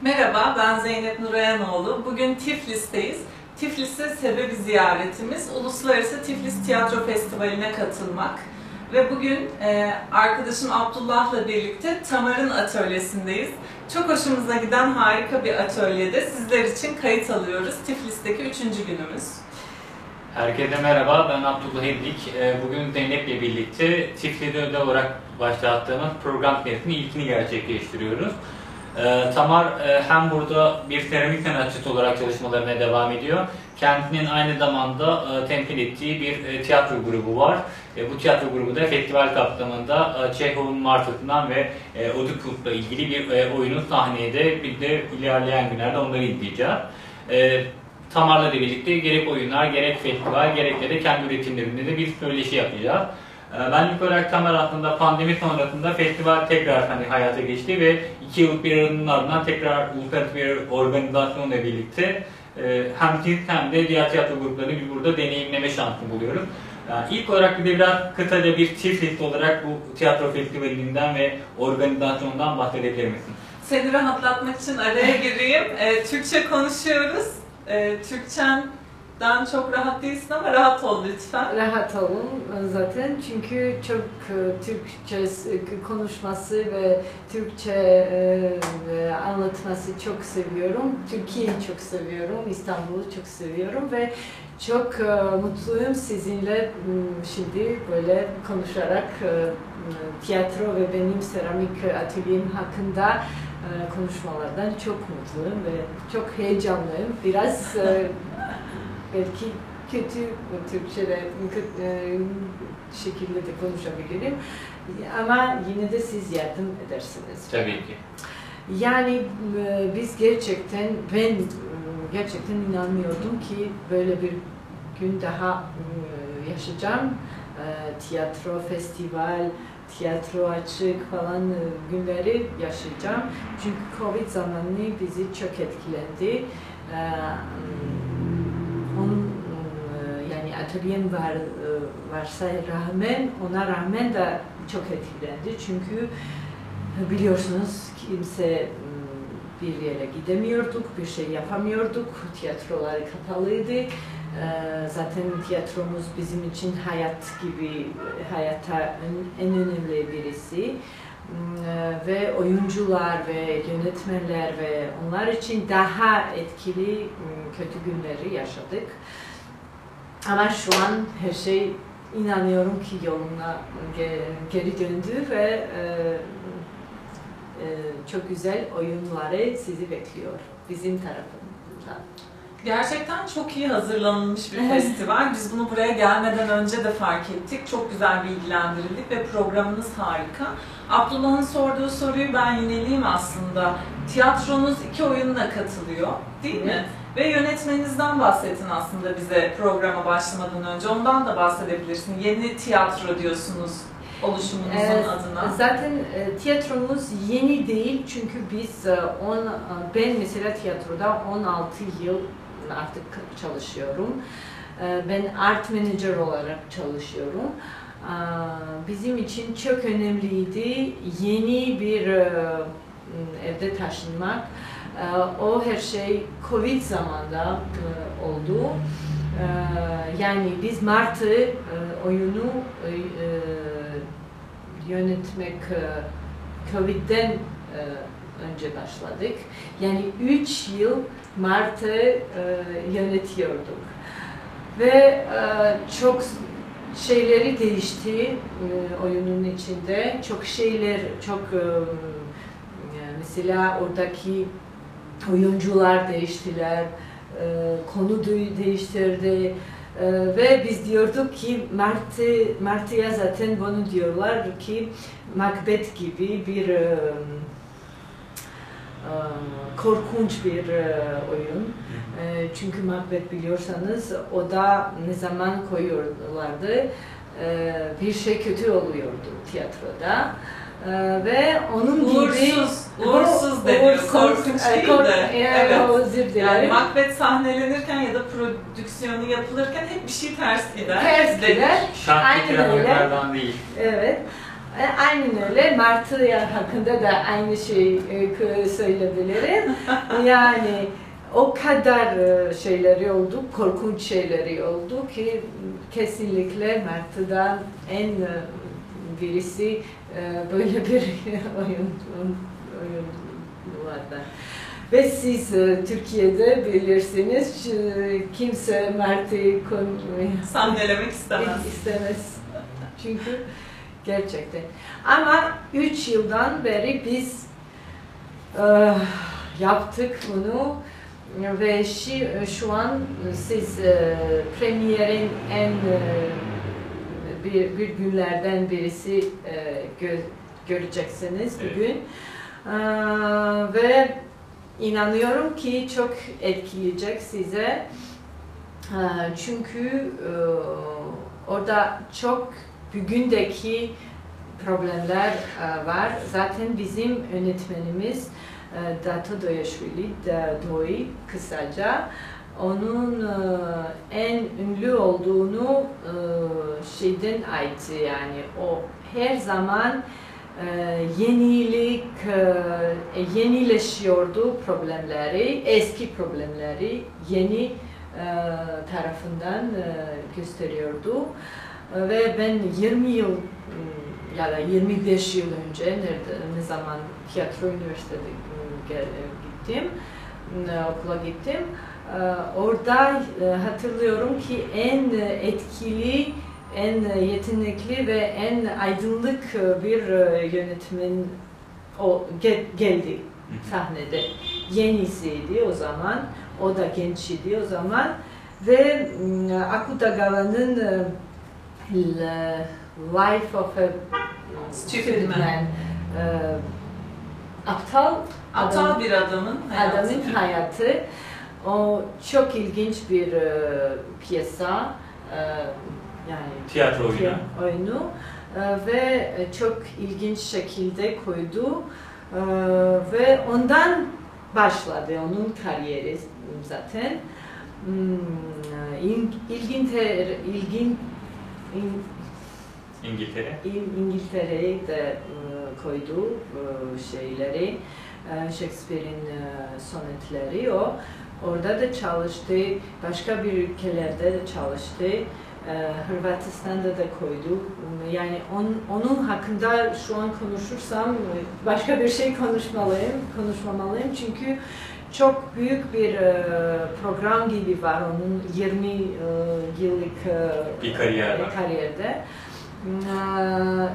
Merhaba, ben Zeynep Nurayanoğlu. Bugün Tiflis'teyiz. Tiflis'e sebebi ziyaretimiz Uluslararası Tiflis Tiyatro Festivali'ne katılmak. Ve bugün e, arkadaşım Abdullah'la birlikte Tamar'ın atölyesindeyiz. Çok hoşumuza giden harika bir atölyede sizler için kayıt alıyoruz. Tiflis'teki üçüncü günümüz. Herkese merhaba, ben Abdullah Edlik. Ee, bugün Zeynep'le birlikte Tifli'de ödev olarak başlattığımız program testinin ilkini gerçekleştiriyoruz. Ee, Tamar e, hem burada bir seramik sanatçısı olarak çalışmalarına devam ediyor. Kendinin aynı zamanda e, temsil ettiği bir e, tiyatro grubu var. Bu tiyatro grubu da festival kapsamında Çehov'un Martı'sından ve Oedipus'la ilgili bir oyunu sahneye de bir de ilerleyen günlerde onları izleyeceğiz. Tamar'la birlikte gerek oyunlar, gerek festival, gerek de kendi üretimlerinde de bir söyleşi yapacağız. Ee, ben ilk olarak Tamer aslında pandemi sonrasında festival tekrar hani hayata geçti ve iki yıllık bir aranın ardından tekrar uluslararası bir organizasyonla birlikte e, hem siz hem de diğer tiyatro gruplarını bir burada deneyimleme şansı buluyoruz. Yani ilk olarak bir de biraz kısaca bir çift list olarak bu tiyatro festivalinden ve organizasyondan bahsedebilir misin? Seni rahatlatmak için araya gireyim. E, Türkçe konuşuyoruz. E, Türkçen Dan çok rahat değilsin ama rahat ol lütfen. Rahat olun zaten çünkü çok e, Türkçe konuşması ve Türkçe e, anlatması çok seviyorum. Türkiye'yi çok seviyorum, İstanbul'u çok seviyorum ve çok e, mutluyum sizinle şimdi böyle konuşarak tiyatro ve benim seramik atölyem hakkında konuşmalardan çok mutluyum ve çok heyecanlıyım. Biraz belki kötü Türkçe'de e, şekilde de konuşabilirim. Ama yine de siz yardım edersiniz. Tabii ki. Yani e, biz gerçekten, ben e, gerçekten inanmıyordum ki böyle bir gün daha yaşayacağım. Tiyatro, festival, tiyatro açık falan günleri yaşayacağım. Çünkü Covid zamanı bizi çok etkilendi yani atölyem var e, varsa rağmen ona rağmen de çok etkilendi çünkü e, biliyorsunuz kimse bir yere gidemiyorduk, bir şey yapamıyorduk, tiyatrolar kapalıydı. Zaten tiyatromuz bizim için hayat gibi, hayata en önemli birisi ve oyuncular ve yönetmenler ve onlar için daha etkili kötü günleri yaşadık. Ama şu an her şey inanıyorum ki yoluna geri döndü ve e, e, çok güzel oyunları sizi bekliyor bizim tarafımızdan. Gerçekten çok iyi hazırlanılmış bir festival. Biz bunu buraya gelmeden önce de fark ettik. Çok güzel bilgilendirildik ve programınız harika. Abdullah'ın sorduğu soruyu ben yineleyeyim aslında. Tiyatronuz iki oyunla katılıyor değil mi? Ve yönetmeninizden bahsettin aslında bize programa başlamadan önce. Ondan da bahsedebilirsin. Yeni tiyatro diyorsunuz oluşumunuzun ee, adına. Zaten e, tiyatromuz yeni değil çünkü biz e, on, e, ben mesela tiyatroda 16 yıl artık çalışıyorum. E, ben art manager olarak çalışıyorum. E, bizim için çok önemliydi yeni bir e, evde taşınmak. Ee, o her şey Covid zamanda e, oldu. Ee, yani biz Mart'ı e, oyunu e, yönetmek Covid'den önce başladık. Yani üç yıl Mart'ı yönetiyorduk. Ve çok şeyleri değişti oyunun içinde. Çok şeyler, çok mesela oradaki oyuncular değiştiler, e, konu değiştirdi e, ve biz diyorduk ki Martı, Martı'ya zaten bunu diyorlar ki Macbeth gibi bir e, korkunç bir oyun. Çünkü Macbeth biliyorsanız o da ne zaman koyuyorlardı bir şey kötü oluyordu tiyatroda. Ee, ve onun uğursuz, gibi uğursuz deniyor, korkunç değil de. Yani, evet. özür Yani Macbeth sahnelenirken ya da prodüksiyonu yapılırken hep bir şey ters gider. Ters gider. Aynen öyle. değil. Evet. E, Aynen öyle. Martı hakkında da aynı şeyi e, söyleyebilirim. Yani o kadar e, şeyleri oldu, korkunç şeyleri oldu ki kesinlikle Martı'dan en birisi e, böyle bir oyun, oyun vardı. Ve siz e, Türkiye'de bilirsiniz e, kimse kon- Sahnelemek istemez. istemez. Çünkü gerçekten. Ama 3 yıldan beri biz e, yaptık bunu ve şi, şu an siz e, premierin en e, bir, bir günlerden birisi e, gö- göreceksiniz Evet. bugün. E, ve inanıyorum ki çok etkileyecek size. E, çünkü e, orada çok bugündeki problemler e, var. Zaten bizim yönetmenimiz e, Dato Doyashvili, Da- Doi kısaca, onun e, en ünlü olduğunu e, şeyden aitti yani o her zaman e, yenilik, yenileşiyordu problemleri, eski problemleri yeni tarafından gösteriyordu. Ve ben 20 yıl m, ya da 25 yıl önce nerede, ne zaman tiyatro üniversitede e, gittim, m, okula gittim. E, Orada e, hatırlıyorum ki en e, etkili, en e, yetenekli ve en aydınlık bir yönetmen o gel- geldi sahnede. Yenisiydi o zaman. O da genç idi o zaman. Ve m, Akutagawa'nın Life of a Stupid Man. e, aptal Aptal adam- bir adamın hayatı. adamın hayatı. O çok ilginç bir e, piyesa. e, yani Tiyatro oyunu. oyunu E, ve e, çok ilginç şekilde koydu E, ve ondan başladı onun kariyeri zaten. Hmm, ilgin, in- İngiltere. İng- İngiltere'ye de e, koydu e, şeyleri, Shakespeare'in e, sonetleri o. Orada da çalıştı, başka bir ülkelerde de çalıştı. E, Hırvatistan'da da koydu. Yani on, onun hakkında şu an konuşursam e, başka bir şey konuşmalıyım, konuşmamalıyım çünkü çok büyük bir e, program gibi var onun 20 e, yıllık e, Bir kariyer kariyerde.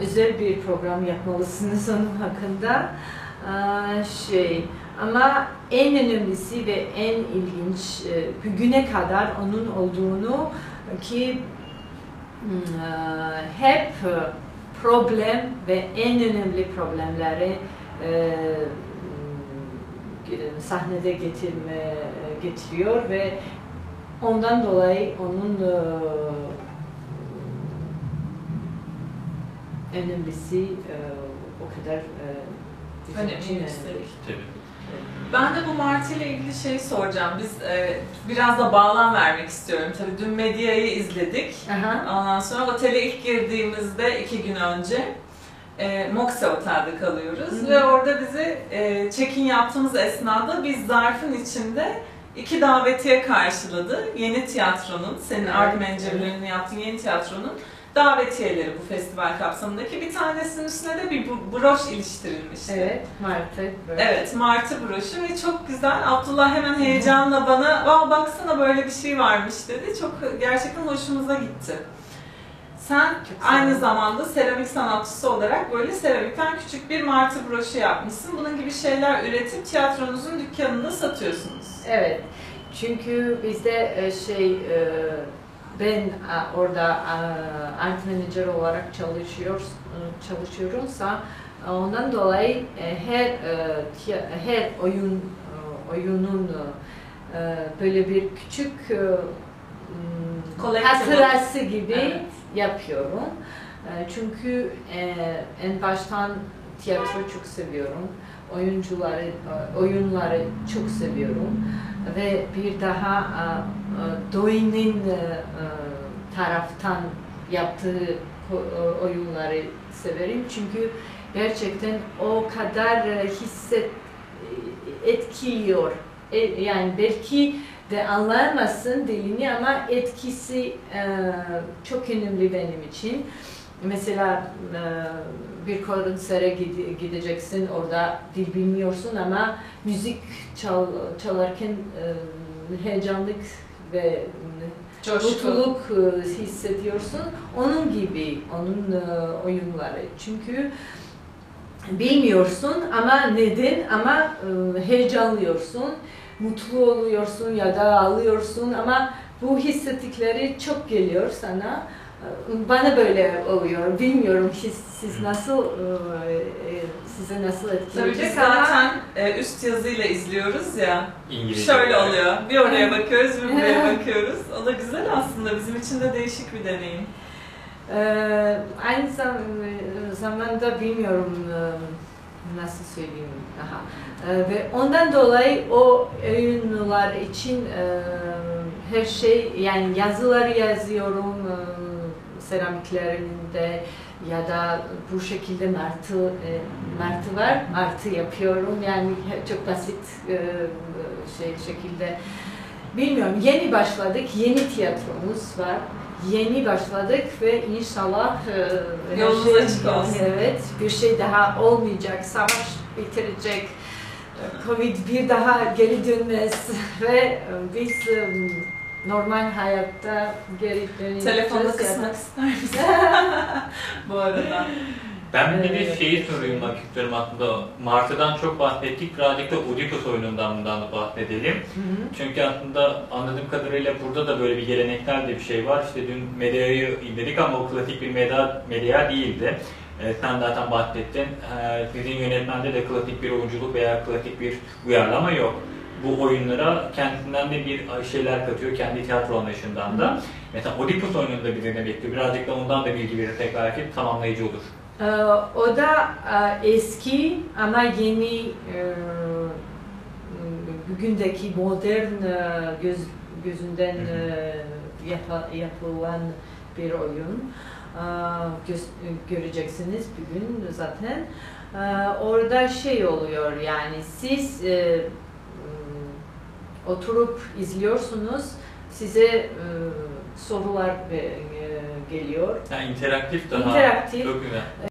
Özel bir program yapmalısınız onun hakkında. Şey ama en önemlisi ve en ilginç e, bugüne kadar onun olduğunu ki e, hep problem ve en önemli problemleri e, m, sahnede getirme getiriyor ve ondan dolayı onun e, önemlisi e, o kadar e, bizim Önemli, için yüksek. önemli. Tabii. Ben de bu Martı ile ilgili şey soracağım. Biz e, biraz da bağlam vermek istiyorum. Tabii dün medyayı izledik. Aha. Ondan sonra otele ilk girdiğimizde iki gün önce e, Moxe Otel'de kalıyoruz. Hı hı. Ve orada bizi e, check-in yaptığımız esnada biz zarfın içinde iki davetiye karşıladı. Yeni tiyatronun, senin Evet, art menajörlüğünü yaptığın yeni tiyatronun davetiyeleri bu festival kapsamındaki. Bir tanesinin üstüne de bir broş iliştirilmişti. Evet, Martı. böyle. Evet, Martı broşu ve çok güzel. Abdullah hemen heyecanla bana, Aa, baksana böyle bir şey varmış dedi. Çok gerçekten hoşumuza gitti. Sen Çok aynı zamanda seramik sanatçısı olarak böyle seramikten küçük bir martı broşu yapmışsın. Bunun gibi şeyler üretip tiyatronuzun dükkanında satıyorsunuz. Evet. Çünkü bizde e, şey e, ben a, orada a, art manager olarak çalışıyor e, çalışıyorumsa e, ondan dolayı e, her e, her oyun e, oyunun e, böyle bir küçük e, hatırası gibi Evet. yapıyorum. E, Çünkü e, en baştan tiyatro çok seviyorum. Oyuncuları, e, oyunları çok seviyorum. Ve bir daha e, e, e, e, taraftan yaptığı ko- oyunları severim çünkü gerçekten o kadar e, hisset etkiliyor. E, Yani belki de anlayamazsın dilini ama etkisi e, çok önemli benim için. Mesela e, bir konsere gide- gideceksin, orada dil bilmiyorsun ama müzik çal, çalarken e, heyecanlık ve Coşku. mutluluk e, hissediyorsun. Onun gibi, onun e, oyunları. Çünkü bilmiyorsun ama neden ama e, heyecanlıyorsun, mutlu oluyorsun ya da ağlıyorsun ama bu hissettikleri çok geliyor sana. Bana böyle oluyor. Bilmiyorum siz, siz nasıl e, e, size nasıl Tabii etkileyecek biz ama zaten e, üst yazıyla izliyoruz ya. İngilizce. Şöyle oluyor. Bir oraya bakıyoruz, bir buraya bakıyoruz. O da güzel aslında. Bizim için de değişik bir deneyim. Ee, aynı zam- zamanda bilmiyorum nasıl söyleyeyim daha. Ee, ve ondan dolayı o oyunlar için e, her şey yani yazıları yazıyorum e, seramiklerinde ya da bu şekilde martı e, martı var. Martı yapıyorum. Yani çok basit e, şey şekilde. Bilmiyorum. Yeni başladık. Yeni tiyatromuz var. Yeni başladık ve inşallah e, Yolunuz şey- açık olsun. Evet, bir şey daha olmayacak, savaş bitirecek, Covid bir daha geri dönmez. Ve biz e, normal hayatta geri döneceğiz. Da- kısmak ister misin? Bu arada. Ben bir de Evet. şeyi sormak istiyorum aslında. Martı'dan çok bahsettik. Birazcık da Oedipus oyunundan bundan da bahsedelim. Hı hı. Çünkü aslında anladığım kadarıyla burada da böyle bir geleneksel de bir şey var. İşte dün medyayı indirdik ama o klasik bir medya, medya değildi. Ee, sen zaten bahsettin. Ee, sizin yönetmende de klasik bir oyunculuk veya klasik bir uyarlama yok. Bu oyunlara kendisinden de bir şeyler katıyor, kendi tiyatro anlayışından da. Mesela Oedipus oyununda bize ne bekliyor? Birazcık da ondan da bilgi verirsek belki tamamlayıcı olur. Ee, O da e, eski ama yeni e, bugündeki modern e, göz, gözünden e, yapa- yapılan bir oyun. Ee, göz- göreceksiniz bugün zaten. Ee, Orada şey oluyor yani siz e, oturup izliyorsunuz, size e, sorular e, geliyor. Yani interaktif daha İnteraktif. güzel.